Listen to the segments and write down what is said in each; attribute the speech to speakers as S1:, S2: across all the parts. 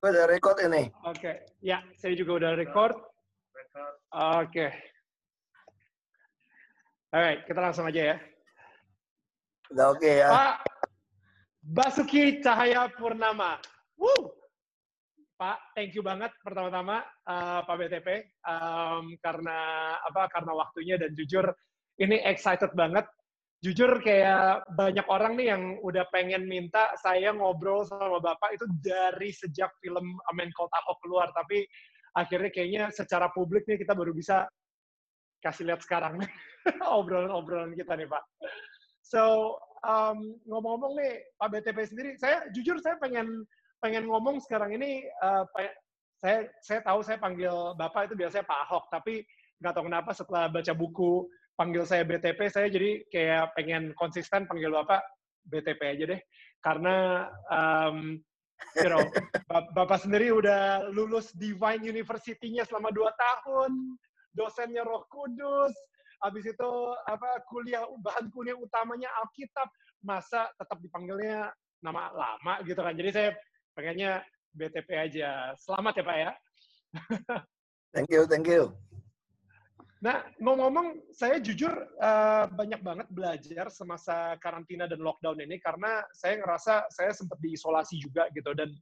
S1: Gue udah record ini.
S2: Oke, ya saya juga udah record. Oke. Alright, kita langsung aja ya.
S1: Udah oke ya.
S2: Pak Basuki Cahaya Purnama. Woo! Pak, thank you banget pertama-tama uh, Pak BTP um, karena apa? Karena waktunya dan jujur ini excited banget. Jujur kayak banyak orang nih yang udah pengen minta saya ngobrol sama Bapak itu dari sejak film Amen Cold Ahok keluar, tapi akhirnya kayaknya secara publik nih kita baru bisa kasih lihat sekarang obrolan-obrolan kita nih Pak. So um, ngomong-ngomong nih Pak BTP sendiri, saya jujur saya pengen pengen ngomong sekarang ini uh, saya saya tahu saya panggil Bapak itu biasanya Pak Ahok, tapi nggak tahu kenapa setelah baca buku panggil saya BTP, saya jadi kayak pengen konsisten panggil Bapak BTP aja deh. Karena, um, you know, Bapak sendiri udah lulus Divine University-nya selama dua tahun, dosennya Roh Kudus, habis itu apa kuliah bahan kuliah utamanya Alkitab, masa tetap dipanggilnya nama lama gitu kan. Jadi saya pengennya BTP aja. Selamat ya Pak ya.
S1: thank you, thank you.
S2: Nah, ngomong-ngomong, saya jujur uh, banyak banget belajar semasa karantina dan lockdown ini karena saya ngerasa saya sempat diisolasi juga gitu dan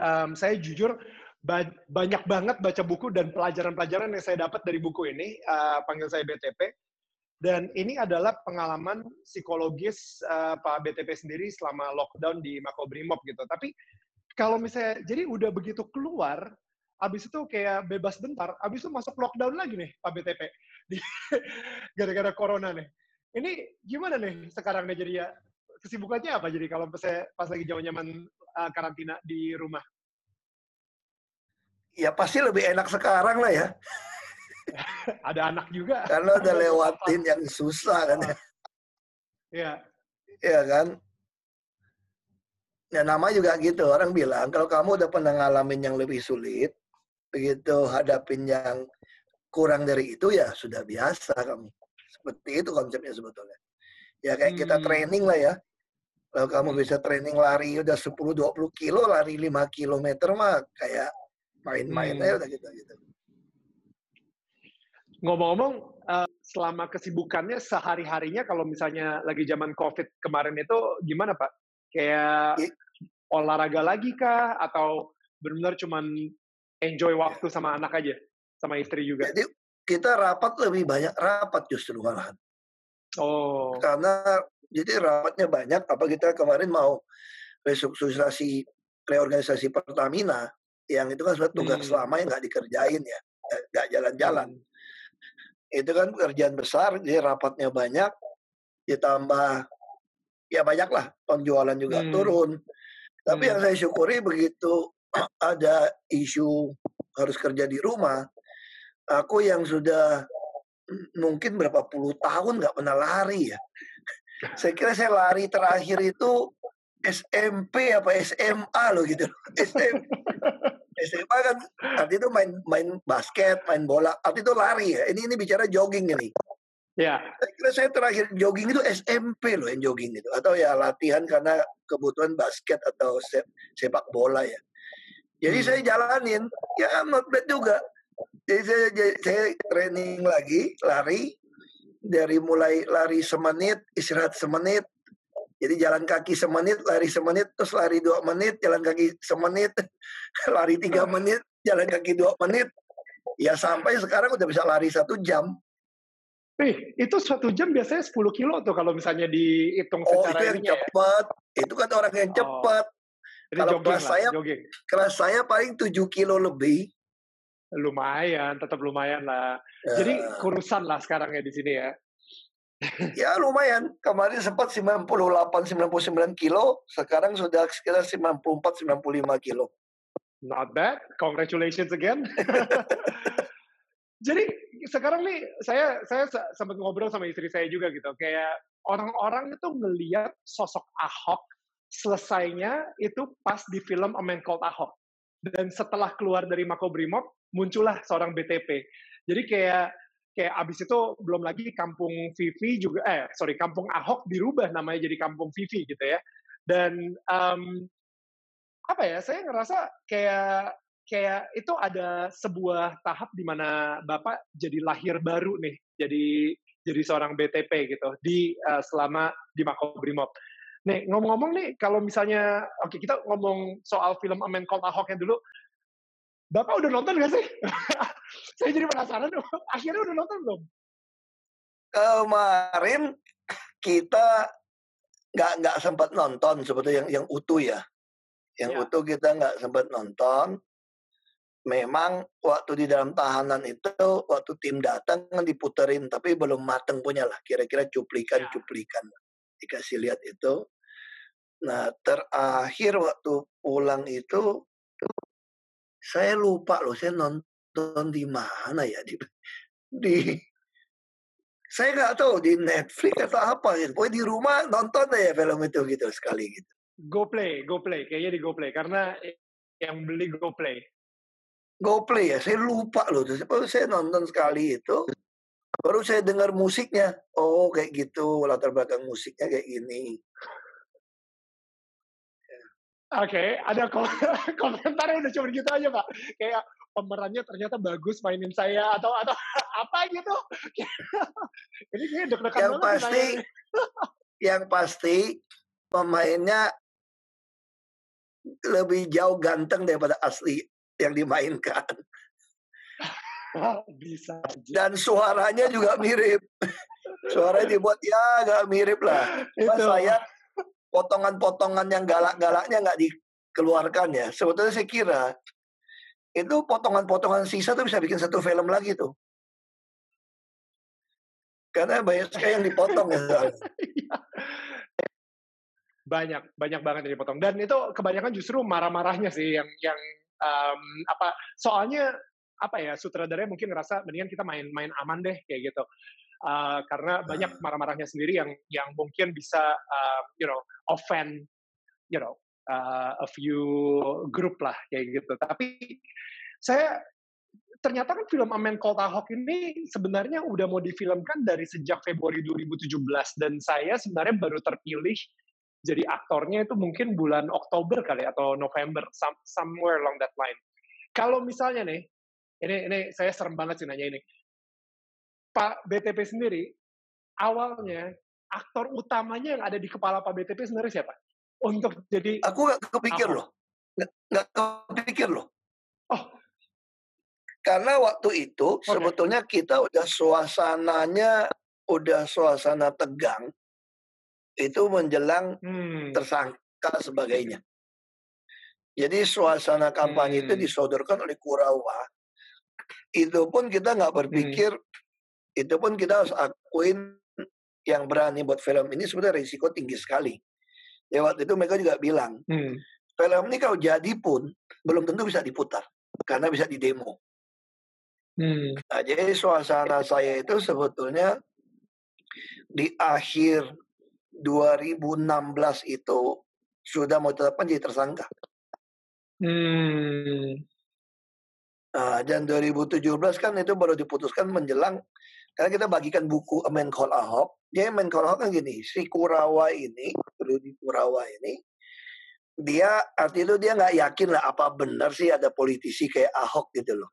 S2: um, saya jujur ba banyak banget baca buku dan pelajaran-pelajaran yang saya dapat dari buku ini, uh, panggil saya BTP. Dan ini adalah pengalaman psikologis uh, Pak BTP sendiri selama lockdown di Makobrimob gitu. Tapi kalau misalnya, jadi udah begitu keluar, Abis itu kayak bebas bentar, abis itu masuk lockdown lagi nih Pak BTP. Gara-gara corona nih. Ini gimana nih sekarang nih jadi ya? Kesibukannya apa jadi kalau saya pas lagi zaman-zaman uh, karantina di rumah?
S1: Ya pasti lebih enak sekarang lah ya.
S2: Ada anak juga.
S1: Karena udah lewatin yang susah kan ya.
S2: Iya.
S1: Iya kan? Ya nama juga gitu, orang bilang kalau kamu udah pernah ngalamin yang lebih sulit, begitu hadapin yang kurang dari itu ya sudah biasa kamu. Seperti itu konsepnya sebetulnya. Ya kayak hmm. kita training lah ya. Kalau kamu bisa training lari udah 10-20 kilo, lari 5 kilometer mah kayak main-main hmm. aja udah gitu. gitu.
S2: Ngomong-ngomong, uh, selama kesibukannya sehari-harinya kalau misalnya lagi zaman COVID kemarin itu gimana Pak? Kayak olahraga lagi kah? Atau benar-benar cuman enjoy waktu sama anak aja, sama istri juga.
S1: Jadi kita rapat lebih banyak rapat justru malahan.
S2: Oh.
S1: Karena jadi rapatnya banyak. Apa kita kemarin mau restrukturisasi reorganisasi Pertamina yang itu kan sudah tugas hmm. lama yang nggak dikerjain ya, nggak jalan-jalan. Hmm. Itu kan pekerjaan besar, jadi rapatnya banyak, ditambah ya banyak lah penjualan juga hmm. turun. Tapi hmm. yang saya syukuri begitu ada isu harus kerja di rumah, aku yang sudah mungkin berapa puluh tahun nggak pernah lari ya. Saya kira saya lari terakhir itu SMP apa SMA loh gitu. SM, SMA kan arti itu main main basket, main bola, arti itu lari ya. Ini ini bicara jogging ini.
S2: Ya.
S1: Saya kira saya terakhir jogging itu SMP loh yang jogging itu atau ya latihan karena kebutuhan basket atau sepak bola ya. Jadi hmm. saya jalanin, ya not bad juga. Jadi saya, saya training lagi, lari. Dari mulai lari semenit, istirahat semenit. Jadi jalan kaki semenit, lari semenit, terus lari dua menit, jalan kaki semenit, lari tiga menit, jalan kaki dua menit. Ya sampai sekarang udah bisa lari satu jam.
S2: Eh, itu satu jam biasanya 10 kilo tuh kalau misalnya dihitung
S1: oh, secara Oh, itu yang ya? cepat. Ya? Itu kan orang yang oh. Cepat. Kalau kelas lah, saya, jogging. kelas saya paling 7 kilo lebih.
S2: Lumayan, tetap lumayan lah. Ya. Jadi kurusan lah sekarang ya di sini ya.
S1: ya lumayan. Kemarin sempat 98, 99 kilo. Sekarang sudah sekitar 94, 95 kilo.
S2: Not bad. Congratulations again. Jadi sekarang nih saya saya sempat ngobrol sama istri saya juga gitu kayak orang-orang itu ngelihat sosok Ahok selesainya itu pas di film A Man Called Ahok. Dan setelah keluar dari Makobrimob, muncullah seorang BTP. Jadi kayak kayak abis itu belum lagi kampung Vivi juga eh sorry kampung Ahok dirubah namanya jadi kampung Vivi gitu ya dan um, apa ya? Saya ngerasa kayak kayak itu ada sebuah tahap di mana Bapak jadi lahir baru nih, jadi jadi seorang BTP gitu di uh, selama di Makobrimob. Nih ngomong-ngomong nih kalau misalnya oke okay, kita ngomong soal film Amen Called Ahoknya dulu. Bapak udah nonton gak sih? Saya jadi penasaran. Akhirnya udah nonton belum?
S1: Kemarin kita nggak nggak sempat nonton sebetulnya yang yang utuh ya. Yang ya. utuh kita nggak sempat nonton. Memang waktu di dalam tahanan itu waktu tim datang kan diputerin tapi belum mateng punya lah kira-kira cuplikan-cuplikan ya. Dikasih lihat itu. Nah terakhir waktu pulang itu saya lupa loh saya nonton di mana ya di di saya nggak tahu di Netflix atau apa gitu. Pokoknya di rumah nonton ya film itu gitu sekali gitu.
S2: Go play, go play, kayaknya di go play karena yang beli go play.
S1: Go play ya, saya lupa loh. Terus saya nonton sekali itu, baru saya dengar musiknya. Oh kayak gitu, latar belakang musiknya kayak gini.
S2: Oke, okay, ada komentar udah cuma gitu aja pak. Kayak pemerannya ternyata bagus mainin saya atau atau apa gitu. Ini kayak deg-degan
S1: Yang pasti, yang pasti pemainnya lebih jauh ganteng daripada asli yang dimainkan.
S2: Bisa.
S1: Dan suaranya juga mirip. Suaranya dibuat ya agak mirip lah. Itu. saya potongan-potongan yang galak-galaknya nggak dikeluarkan ya. Sebetulnya saya kira itu potongan-potongan sisa tuh bisa bikin satu film lagi tuh. Karena banyak sekali yang dipotong ya.
S2: banyak, banyak banget yang dipotong. Dan itu kebanyakan justru marah-marahnya sih yang yang um, apa soalnya apa ya sutradaranya mungkin ngerasa mendingan kita main-main aman deh kayak gitu. Uh, karena banyak ah. marah-marahnya sendiri yang yang mungkin bisa uh, you know offend you know uh, a few group lah kayak gitu. Tapi saya ternyata kan film Amen Kota Hawk ini sebenarnya udah mau difilmkan dari sejak Februari 2017 dan saya sebenarnya baru terpilih jadi aktornya itu mungkin bulan Oktober kali atau November somewhere along that line. Kalau misalnya nih, ini ini saya serem banget sih nanya ini. Pak BTP sendiri awalnya aktor utamanya yang ada di kepala Pak BTP sebenarnya siapa? untuk jadi
S1: aku nggak kepikir apa? loh nggak kepikir loh oh karena waktu itu okay. sebetulnya kita udah suasananya udah suasana tegang itu menjelang hmm. tersangka sebagainya jadi suasana kampanye hmm. itu disodorkan oleh Kurawa itu pun kita nggak berpikir hmm. itu pun kita harus akuin yang berani buat film ini sebenarnya risiko tinggi sekali Ya waktu itu mereka juga bilang, hmm. film ini kalau jadi pun belum tentu bisa diputar karena bisa didemo. Hmm. Nah, jadi suasana saya itu sebetulnya di akhir 2016 itu sudah mau tetapkan jadi tersangka. Hmm. Nah, dan 2017 kan itu baru diputuskan menjelang karena kita bagikan buku Menkol Ahok. Dia Menkol Ahok kan gini, si Kurawa ini, di Kurawa ini, dia arti itu dia nggak yakin lah apa benar sih ada politisi kayak Ahok gitu loh.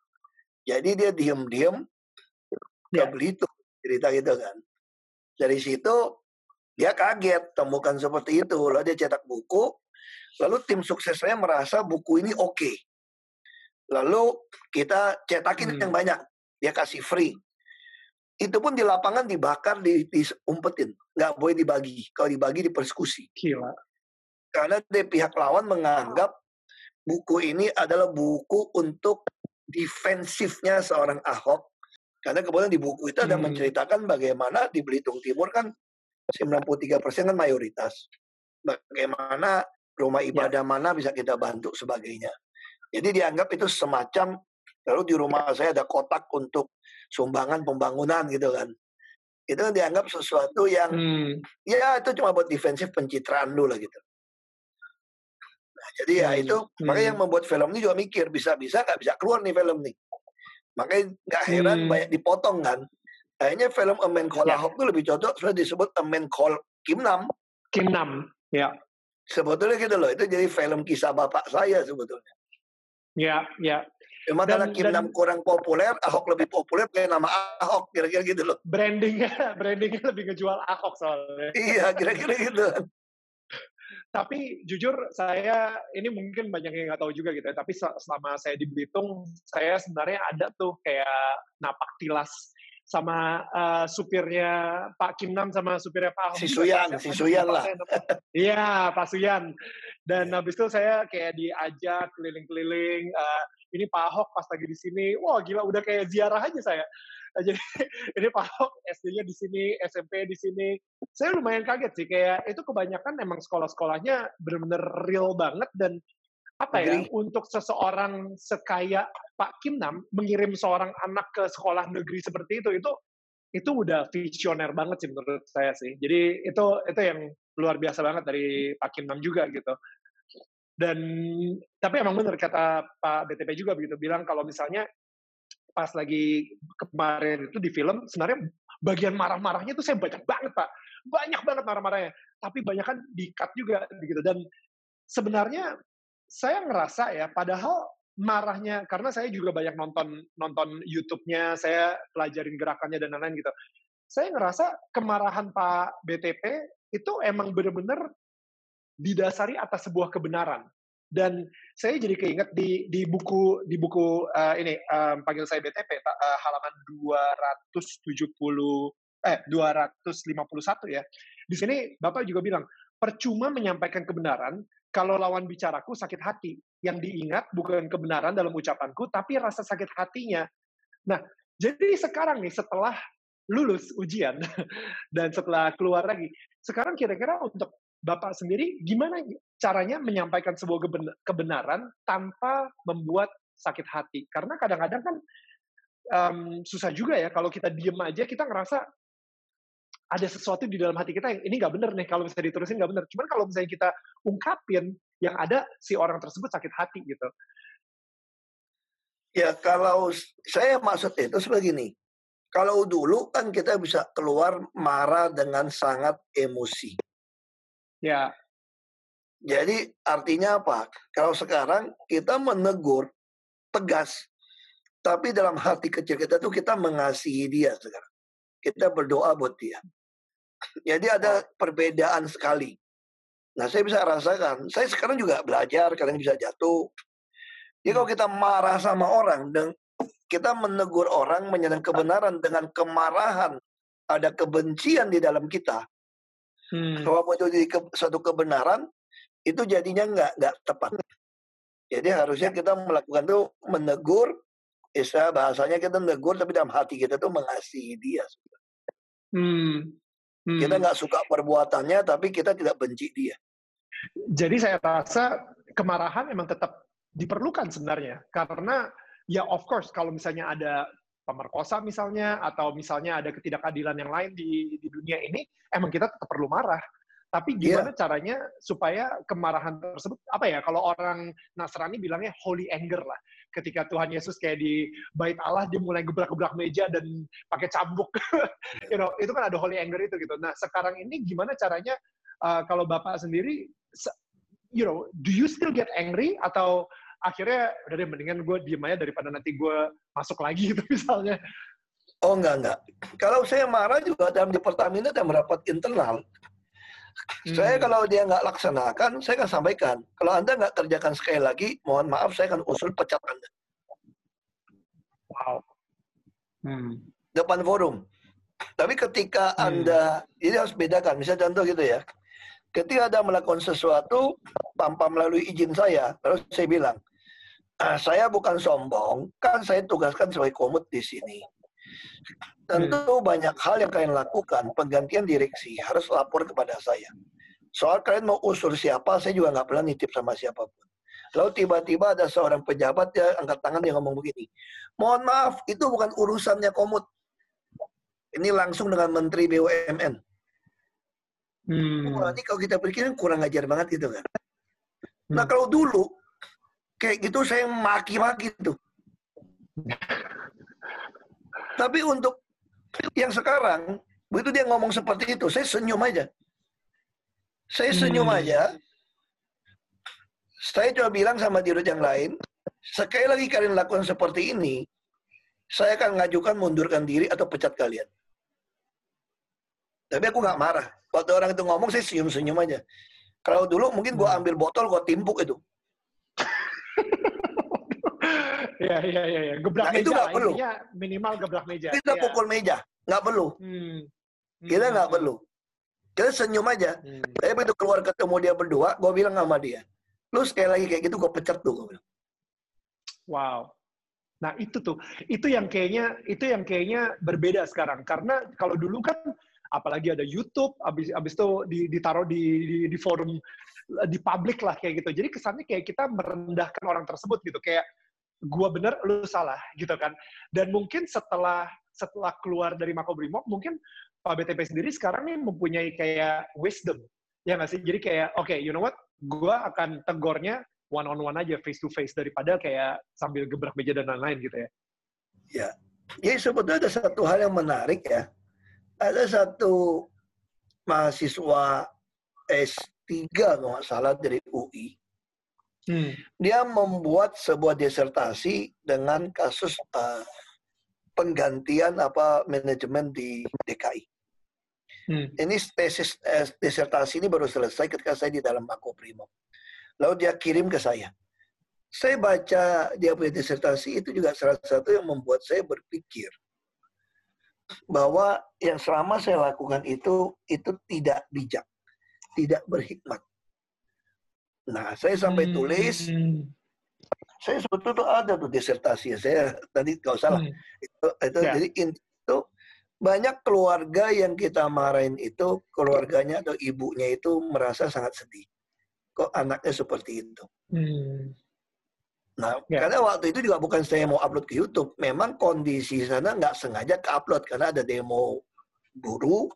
S1: Jadi dia diem-diem ke ya. Belitung cerita gitu kan. Dari situ dia kaget temukan seperti itu. Lalu dia cetak buku. Lalu tim suksesnya merasa buku ini oke. Okay. Lalu kita cetakin hmm. yang banyak. Dia kasih free itu pun di lapangan dibakar, di, diumpetin. Nggak boleh dibagi. Kalau dibagi dipersekusi.
S2: Gila.
S1: Karena dari pihak lawan menganggap buku ini adalah buku untuk defensifnya seorang Ahok. Karena kemudian di buku itu ada hmm. menceritakan bagaimana di Belitung Timur kan 93% kan mayoritas. Bagaimana rumah ya. ibadah ya. mana bisa kita bantu sebagainya. Jadi dianggap itu semacam lalu di rumah saya ada kotak untuk sumbangan pembangunan gitu kan itu kan dianggap sesuatu yang hmm. ya itu cuma buat defensif pencitraan dulu lah gitu nah, jadi ya hmm. itu hmm. makanya yang membuat film ini juga mikir bisa-bisa nggak bisa keluar nih film nih makanya nggak heran hmm. banyak dipotong kan akhirnya film Amen Call ya. itu lebih cocok sudah disebut Amen Call Kim Nam
S2: Kim Nam ya
S1: Sebetulnya gitu loh, itu jadi film kisah bapak saya sebetulnya.
S2: Ya, ya.
S1: Cuma karena Kim Nam kurang populer, Ahok lebih populer kayak nama Ahok, kira-kira gitu loh.
S2: Brandingnya, brandingnya lebih ngejual Ahok soalnya.
S1: Iya, kira-kira gitu.
S2: Tapi jujur saya ini mungkin banyak yang nggak tahu juga gitu ya. Tapi selama saya di Belitung, saya sebenarnya ada tuh kayak napak tilas sama uh, supirnya Pak Kim Nam sama supirnya Pak Ahok.
S1: Si Suyan, si Suyan lah.
S2: Iya, Pak Suyan. Dan habis itu saya kayak diajak keliling-keliling. Uh, ini Pak Ahok pas lagi di sini, wah gila udah kayak ziarah aja saya. Nah, jadi ini Pak Ahok SD-nya di sini, SMP di sini. Saya lumayan kaget sih, kayak itu kebanyakan emang sekolah-sekolahnya benar-benar real banget dan apa ya untuk seseorang sekaya Pak Kim Nam mengirim seorang anak ke sekolah negeri seperti itu itu itu udah visioner banget sih menurut saya sih. Jadi itu itu yang luar biasa banget dari Pak Kim Nam juga gitu. Dan tapi emang benar kata Pak BTP juga begitu bilang kalau misalnya pas lagi kemarin itu di film sebenarnya bagian marah-marahnya itu saya banyak banget Pak. Banyak banget marah-marahnya. Tapi banyak kan di-cut juga begitu dan sebenarnya saya ngerasa ya, padahal marahnya karena saya juga banyak nonton nonton YouTube-nya, saya pelajarin gerakannya dan lain-lain gitu. Saya ngerasa kemarahan Pak BTP itu emang benar-benar didasari atas sebuah kebenaran. Dan saya jadi keinget di di buku di buku uh, ini um, panggil saya BTP uh, halaman 270 eh 251 ya. Di sini Bapak juga bilang percuma menyampaikan kebenaran kalau lawan bicaraku sakit hati. Yang diingat bukan kebenaran dalam ucapanku, tapi rasa sakit hatinya. Nah, jadi sekarang nih setelah lulus ujian dan setelah keluar lagi, sekarang kira-kira untuk Bapak sendiri gimana caranya menyampaikan sebuah kebenaran tanpa membuat sakit hati? Karena kadang-kadang kan um, susah juga ya kalau kita diem aja kita ngerasa ada sesuatu di dalam hati kita yang ini nggak bener nih kalau misalnya diterusin nggak bener. Cuman kalau misalnya kita ungkapin yang ada si orang tersebut sakit hati gitu.
S1: Ya kalau saya maksud itu seperti ini. Kalau dulu kan kita bisa keluar marah dengan sangat emosi.
S2: Ya.
S1: Jadi artinya apa? Kalau sekarang kita menegur tegas, tapi dalam hati kecil kita tuh kita mengasihi dia sekarang. Kita berdoa buat dia. Jadi ada perbedaan sekali. Nah, saya bisa rasakan. Saya sekarang juga belajar, kadang bisa jatuh. Jadi kalau kita marah sama orang dan kita menegur orang menyerang kebenaran dengan kemarahan, ada kebencian di dalam kita. Hmm. Bahwa itu jadi ke, suatu kebenaran, itu jadinya nggak nggak tepat. Jadi harusnya kita melakukan itu menegur, istilah bahasanya kita menegur tapi dalam hati kita tuh mengasihi dia.
S2: Hmm.
S1: Hmm. Kita nggak suka perbuatannya, tapi kita tidak benci dia.
S2: Jadi saya rasa kemarahan memang tetap diperlukan sebenarnya, karena ya of course kalau misalnya ada pemerkosa misalnya, atau misalnya ada ketidakadilan yang lain di, di dunia ini, emang kita tetap perlu marah. Tapi gimana yeah. caranya supaya kemarahan tersebut apa ya kalau orang Nasrani bilangnya holy anger lah. Ketika Tuhan Yesus kayak di bait Allah dia mulai gebrak-gebrak meja dan pakai cambuk. you know, itu kan ada holy anger itu gitu. Nah, sekarang ini gimana caranya uh, kalau Bapak sendiri you know, do you still get angry atau akhirnya udah deh mendingan gue diem aja daripada nanti gue masuk lagi gitu misalnya.
S1: Oh enggak enggak. Kalau saya marah juga dalam di Pertamina dan merapat internal. Hmm. Saya kalau dia nggak laksanakan, saya akan sampaikan. Kalau Anda nggak kerjakan sekali lagi, mohon maaf, saya akan usul pecat Anda.
S2: Wow.
S1: Hmm. Depan forum. Tapi ketika hmm. Anda, ini harus bedakan. Misalnya contoh gitu ya. Ketika Anda melakukan sesuatu tanpa melalui izin saya, terus saya bilang, ah, saya bukan sombong, kan saya tugaskan sebagai komut di sini. Tentu hmm. banyak hal yang kalian lakukan, penggantian direksi harus lapor kepada saya. Soal kalian mau usul siapa, saya juga nggak pernah nitip sama siapa pun. Lalu tiba-tiba ada seorang pejabat ya angkat tangan dia ngomong begini. Mohon maaf, itu bukan urusannya komut. Ini langsung dengan Menteri BUMN. Hmm. Ini kalau kita pikir kurang ajar banget gitu kan. Nah hmm. kalau dulu kayak gitu saya maki-maki tuh. Tapi untuk yang sekarang, begitu dia ngomong seperti itu, saya senyum aja. Saya senyum hmm. aja, Saya coba bilang sama dirut yang lain, sekali lagi kalian lakukan seperti ini, saya akan ngajukan mundurkan diri atau pecat kalian. Tapi aku nggak marah. Waktu orang itu ngomong, saya senyum-senyum aja. Kalau dulu mungkin gua hmm. ambil botol, gua timpuk itu.
S2: Iya, iya, iya. Ya. Gebrak nah, meja. Itu nggak perlu. minimal gebrak meja.
S1: Kita ya. pukul meja. Nggak perlu. Hmm. Kita nggak hmm. perlu. Kita senyum aja. Hmm. Tapi begitu keluar ketemu dia berdua, gue bilang sama dia, lu sekali lagi kayak gitu gue pecat tuh. Gua bilang.
S2: Wow. Nah itu tuh, itu yang kayaknya, itu yang kayaknya berbeda sekarang. Karena kalau dulu kan, apalagi ada YouTube, abis, abis itu ditaruh di, di, di forum, di publik lah kayak gitu. Jadi kesannya kayak kita merendahkan orang tersebut gitu. Kayak gua bener, lu salah gitu kan. Dan mungkin setelah setelah keluar dari Makobrimob, mungkin Pak BTP sendiri sekarang nih mempunyai kayak wisdom. Ya nggak sih? Jadi kayak, oke, okay, you know what? Gua akan tegornya one on one aja, face to face, daripada kayak sambil gebrak meja dan lain-lain gitu ya.
S1: Ya. Jadi sebetulnya ada satu hal yang menarik ya. Ada satu mahasiswa S3 kalau nggak salah dari UI Hmm. Dia membuat sebuah disertasi dengan kasus uh, penggantian apa manajemen di DKI. Hmm. Ini tesis eh, disertasi ini baru selesai ketika saya di dalam Primo. Lalu dia kirim ke saya. Saya baca dia punya disertasi itu juga salah satu yang membuat saya berpikir bahwa yang selama saya lakukan itu itu tidak bijak, tidak berhikmat. Nah, saya sampai hmm. tulis, saya sebetulnya tuh ada tuh disertasi saya tadi kalau salah hmm. itu itu ya. jadi itu banyak keluarga yang kita marahin itu keluarganya atau ibunya itu merasa sangat sedih kok anaknya seperti itu. Hmm. Nah, ya. karena waktu itu juga bukan saya mau upload ke YouTube, memang kondisi sana nggak sengaja ke upload karena ada demo buruh,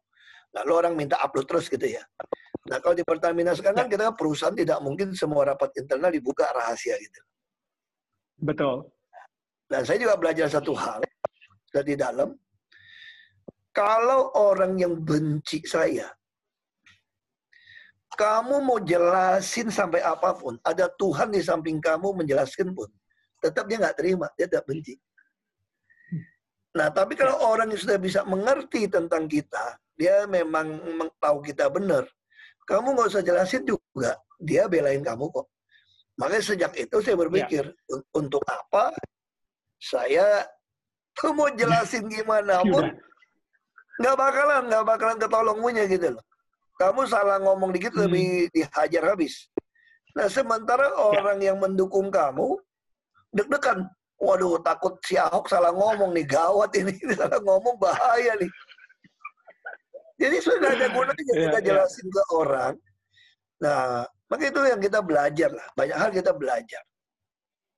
S1: lalu orang minta upload terus gitu ya. Nah kalau di Pertamina sekarang kan kita kan perusahaan tidak mungkin semua rapat internal dibuka rahasia gitu.
S2: Betul.
S1: Dan saya juga belajar satu hal dari dalam. Kalau orang yang benci saya, kamu mau jelasin sampai apa pun, ada Tuhan di samping kamu menjelaskan pun, tetap dia nggak terima, dia tidak benci. Nah, tapi kalau orang yang sudah bisa mengerti tentang kita, dia memang tahu kita benar, kamu nggak usah jelasin juga. Dia belain kamu kok. Makanya sejak itu saya berpikir, ya. untuk apa saya mau jelasin gimana pun, nggak bakalan, nggak bakalan ketolong punya gitu loh. Kamu salah ngomong dikit hmm. lebih dihajar habis. Nah sementara ya. orang yang mendukung kamu, deg-degan. Waduh, takut si Ahok salah ngomong nih, gawat ini, salah ngomong bahaya nih. Jadi sudah ada gunanya iya, kita iya. jelasin ke orang. Nah, maka itu yang kita belajar lah. Banyak hal kita belajar.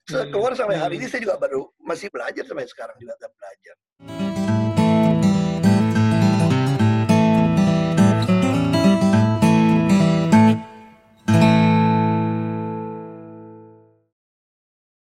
S1: Setelah keluar sampai hari hmm. ini saya juga baru masih belajar sampai sekarang juga belajar.